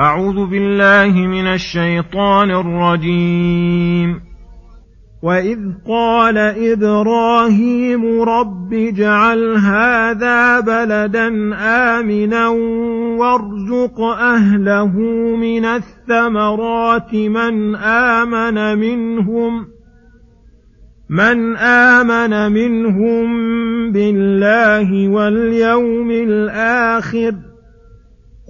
أعوذ بالله من الشيطان الرجيم. وإذ قال إبراهيم رب اجعل هذا بلدا آمنا وارزق أهله من الثمرات من آمن منهم من آمن منهم بالله واليوم الآخر ۖ.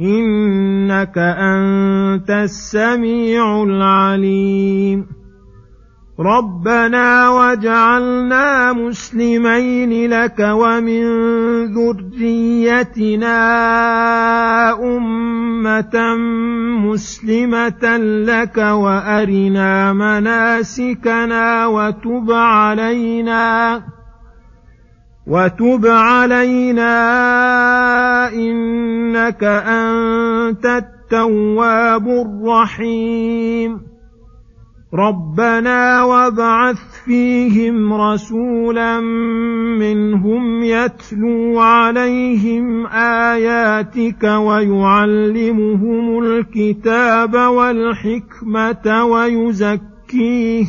إنك أنت السميع العليم. ربنا واجعلنا مسلمين لك ومن ذريتنا أمة مسلمة لك وأرنا مناسكنا وتب علينا. وتب علينا إنك أنت التواب الرحيم ربنا وابعث فيهم رسولا منهم يتلو عليهم اياتك ويعلمهم الكتاب والحكمه ويزكيهم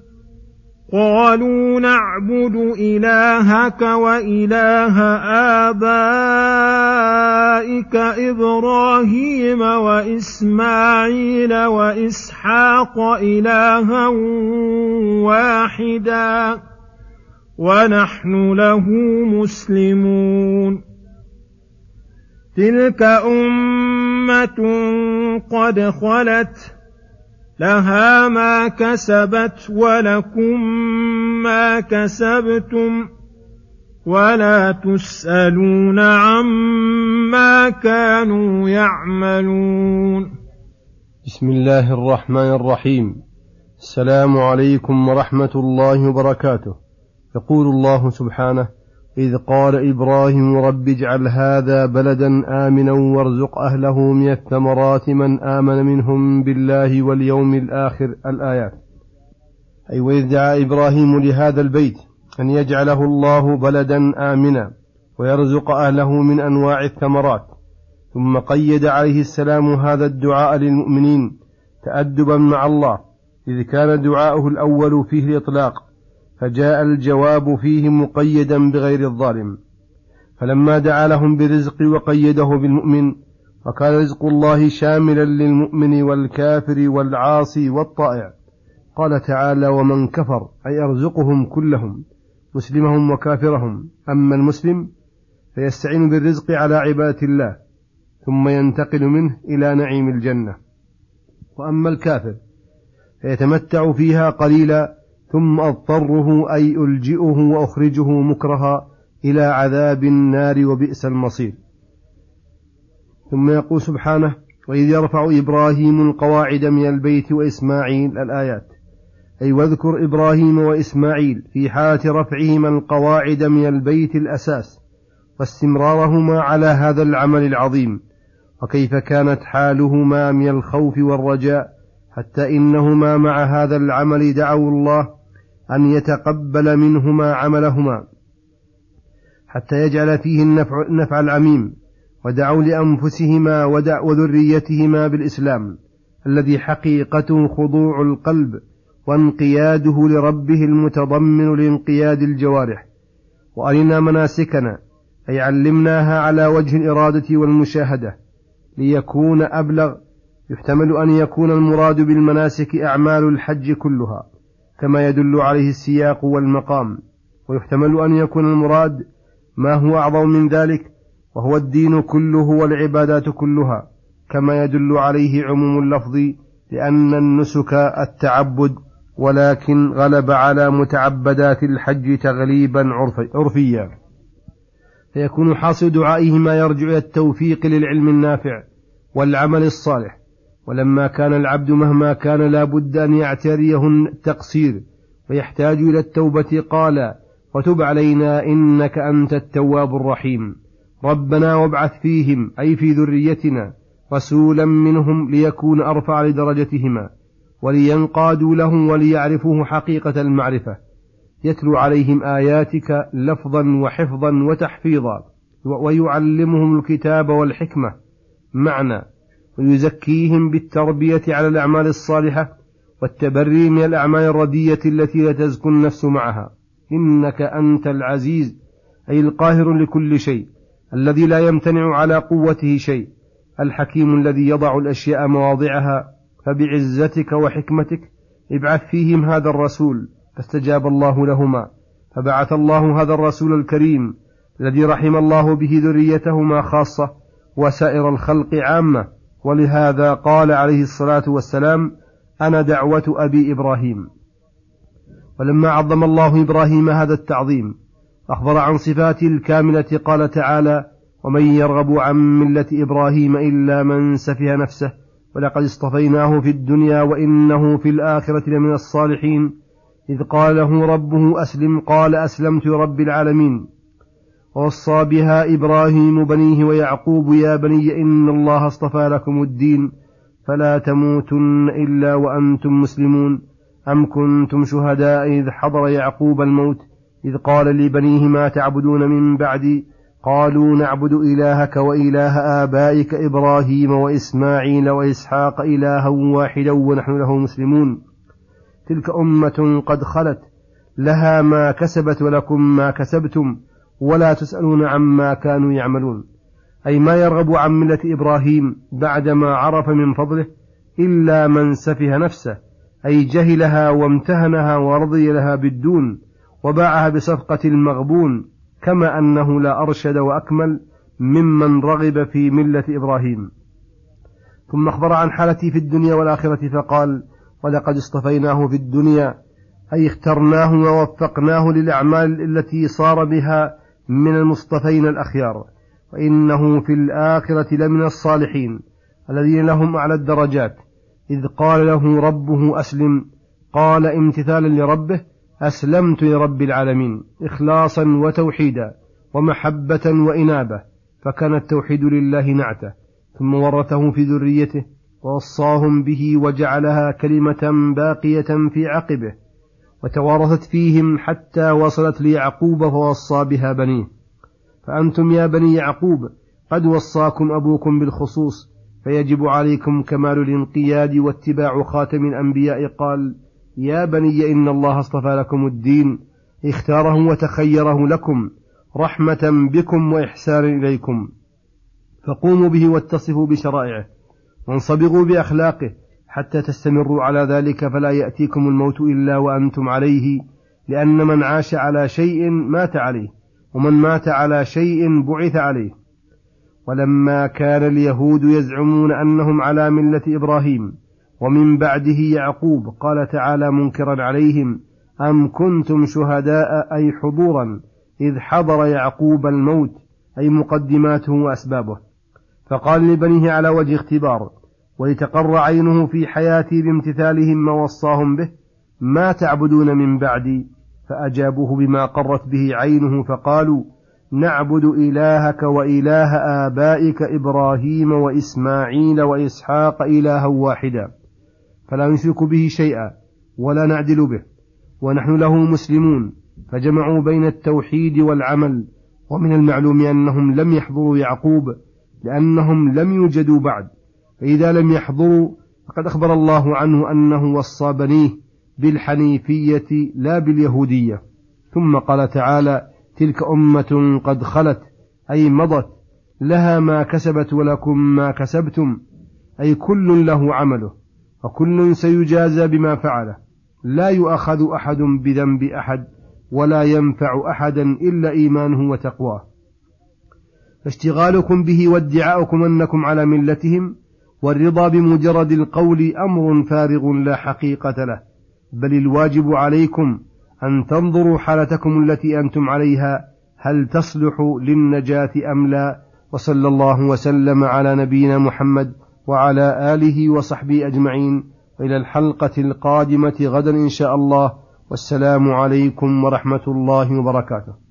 قالوا نعبد إلهك وإله آبائك إبراهيم وإسماعيل وإسحاق إلها واحدا ونحن له مسلمون. تلك أمة قد خلت لها ما كسبت ولكم ما كسبتم ولا تسالون عما كانوا يعملون بسم الله الرحمن الرحيم السلام عليكم ورحمه الله وبركاته يقول الله سبحانه إذ قال إبراهيم رب اجعل هذا بلدا آمنا وارزق أهله من الثمرات من آمن منهم بالله واليوم الآخر. الآيات. أي وإذ دعا إبراهيم لهذا البيت أن يجعله الله بلدا آمنا ويرزق أهله من أنواع الثمرات. ثم قيد عليه السلام هذا الدعاء للمؤمنين تأدبا مع الله إذ كان دعاؤه الأول فيه الإطلاق. فجاء الجواب فيه مقيدا بغير الظالم. فلما دعا لهم برزق وقيده بالمؤمن وكان رزق الله شاملا للمؤمن والكافر والعاصي والطائع. قال تعالى ومن كفر أي أرزقهم كلهم مسلمهم وكافرهم. أما المسلم فيستعين بالرزق على عبادة الله ثم ينتقل منه إلى نعيم الجنة. وأما الكافر فيتمتع فيها قليلا ثم أضطره أي ألجئه وأخرجه مكرها إلى عذاب النار وبئس المصير. ثم يقول سبحانه وإذ يرفع إبراهيم القواعد من البيت وإسماعيل الآيات. أي واذكر إبراهيم وإسماعيل في حالة رفعهما القواعد من البيت الأساس واستمرارهما على هذا العمل العظيم. وكيف كانت حالهما من الخوف والرجاء حتى إنهما مع هذا العمل دعوا الله أن يتقبل منهما عملهما حتى يجعل فيه النفع, النفع العميم ودعوا لأنفسهما وذريتهما بالإسلام الذي حقيقته خضوع القلب وانقياده لربه المتضمن لانقياد الجوارح. وأرنا مناسكنا أي علمناها على وجه الإرادة والمشاهدة ليكون أبلغ يحتمل أن يكون المراد بالمناسك أعمال الحج كلها. كما يدل عليه السياق والمقام ويحتمل أن يكون المراد ما هو أعظم من ذلك وهو الدين كله والعبادات كلها كما يدل عليه عموم اللفظ لأن النسك التعبد ولكن غلب على متعبدات الحج تغليبا عرفيا. فيكون حاصل دعائه ما يرجع إلى التوفيق للعلم النافع والعمل الصالح. ولما كان العبد مهما كان لا بد أن يعتريه التقصير ويحتاج إلى التوبة قال وتب علينا إنك أنت التواب الرحيم. ربنا وابعث فيهم أي في ذريتنا رسولا منهم ليكون أرفع لدرجتهما ولينقادوا له وليعرفوه حقيقة المعرفة. يتلو عليهم آياتك لفظا وحفظا وتحفيظا ويعلمهم الكتاب والحكمة. معنى ويزكيهم بالتربية على الأعمال الصالحة والتبري من الأعمال الردية التي لا تزكو النفس معها. إنك أنت العزيز أي القاهر لكل شيء الذي لا يمتنع على قوته شيء الحكيم الذي يضع الأشياء مواضعها. فبعزتك وحكمتك ابعث فيهم هذا الرسول فاستجاب الله لهما. فبعث الله هذا الرسول الكريم الذي رحم الله به ذريتهما خاصة وسائر الخلق عامة. ولهذا قال عليه الصلاة والسلام أنا دعوة أبي إبراهيم. ولما عظم الله إبراهيم هذا التعظيم أخبر عن صفاته الكاملة قال تعالى ومن يرغب عن ملة إبراهيم إلا من سفه نفسه ولقد اصطفيناه في الدنيا وإنه في الآخرة لمن الصالحين إذ قال له ربه أسلم قال أسلمت لرب العالمين. ووصى بها إبراهيم بنيه ويعقوب يا بني إن الله اصطفى لكم الدين فلا تموتن إلا وأنتم مسلمون أم كنتم شهداء إذ حضر يعقوب الموت إذ قال لبنيه ما تعبدون من بعدي؟ قالوا نعبد إلهك وإله آبائك إبراهيم وإسماعيل وإسحاق إلها واحدا ونحن له مسلمون. تلك أمة قد خلت لها ما كسبت ولكم ما كسبتم. ولا تسألون عما كانوا يعملون. أي ما يرغب عن ملة إبراهيم بعدما عرف من فضله إلا من سفه نفسه أي جهلها وامتهنها ورضي لها بالدون وباعها بصفقة المغبون كما أنه لا أرشد وأكمل ممن رغب في ملة إبراهيم. ثم أخبر عن حالته في الدنيا والآخرة فقال ولقد اصطفيناه في الدنيا أي اخترناه ووفقناه للأعمال التي صار بها من المصطفين الأخيار وإنه في الآخرة لمن الصالحين الذين لهم أعلى الدرجات إذ قال له ربه أسلم قال امتثالا لربه أسلمت لرب العالمين إخلاصا وتوحيدا ومحبة وإنابة فكان التوحيد لله نعته ثم ورثه في ذريته ووصاهم به وجعلها كلمة باقية في عقبه وتوارثت فيهم حتى وصلت ليعقوب فوصى بها بنيه. فأنتم يا بني يعقوب قد وصاكم أبوكم بالخصوص فيجب عليكم كمال الانقياد واتباع خاتم الأنبياء. قال يا بني إن الله اصطفى لكم الدين اختاره وتخيره لكم رحمة بكم وإحسان إليكم. فقوموا به واتصفوا بشرائعه وانصبغوا بأخلاقه حتى تستمروا على ذلك فلا يأتيكم الموت إلا وأنتم عليه لأن من عاش على شيء مات عليه ومن مات على شيء بعث عليه. ولما كان اليهود يزعمون أنهم على ملة إبراهيم ومن بعده يعقوب قال تعالى منكرا عليهم أم كنتم شهداء أي حضورا إذ حضر يعقوب الموت أي مقدماته وأسبابه. فقال لبنيه على وجه اختبار ولتقر عينه في حياتي بامتثالهم ما وصاهم به ما تعبدون من بعدي؟ فأجابوه بما قرت به عينه فقالوا نعبد إلهك وإله آبائك إبراهيم وإسماعيل وإسحاق إلها واحدا فلا نشرك به شيئا ولا نعدل به ونحن له مسلمون فجمعوا بين التوحيد والعمل ومن المعلوم أنهم لم يحضروا يعقوب لأنهم لم يوجدوا بعد. فإذا لم يحضروا فقد أخبر الله عنه أنه وصى بنيه بالحنيفية لا باليهودية. ثم قال تعالى تلك أمة قد خلت أي مضت لها ما كسبت ولكم ما كسبتم أي كل له عمله وكل سيجازى بما فعله. لا يؤخذ أحد بذنب أحد ولا ينفع أحدا إلا إيمانه وتقواه. فاشتغالكم به وادعاؤكم أنكم على ملتهم والرضا بمجرد القول أمر فارغ لا حقيقة له. بل الواجب عليكم أن تنظروا حالتكم التي أنتم عليها هل تصلح للنجاة أم لا؟ وصلى الله وسلم على نبينا محمد وعلى آله وصحبه أجمعين. إلى الحلقة القادمة غدا إن شاء الله. والسلام عليكم ورحمة الله وبركاته.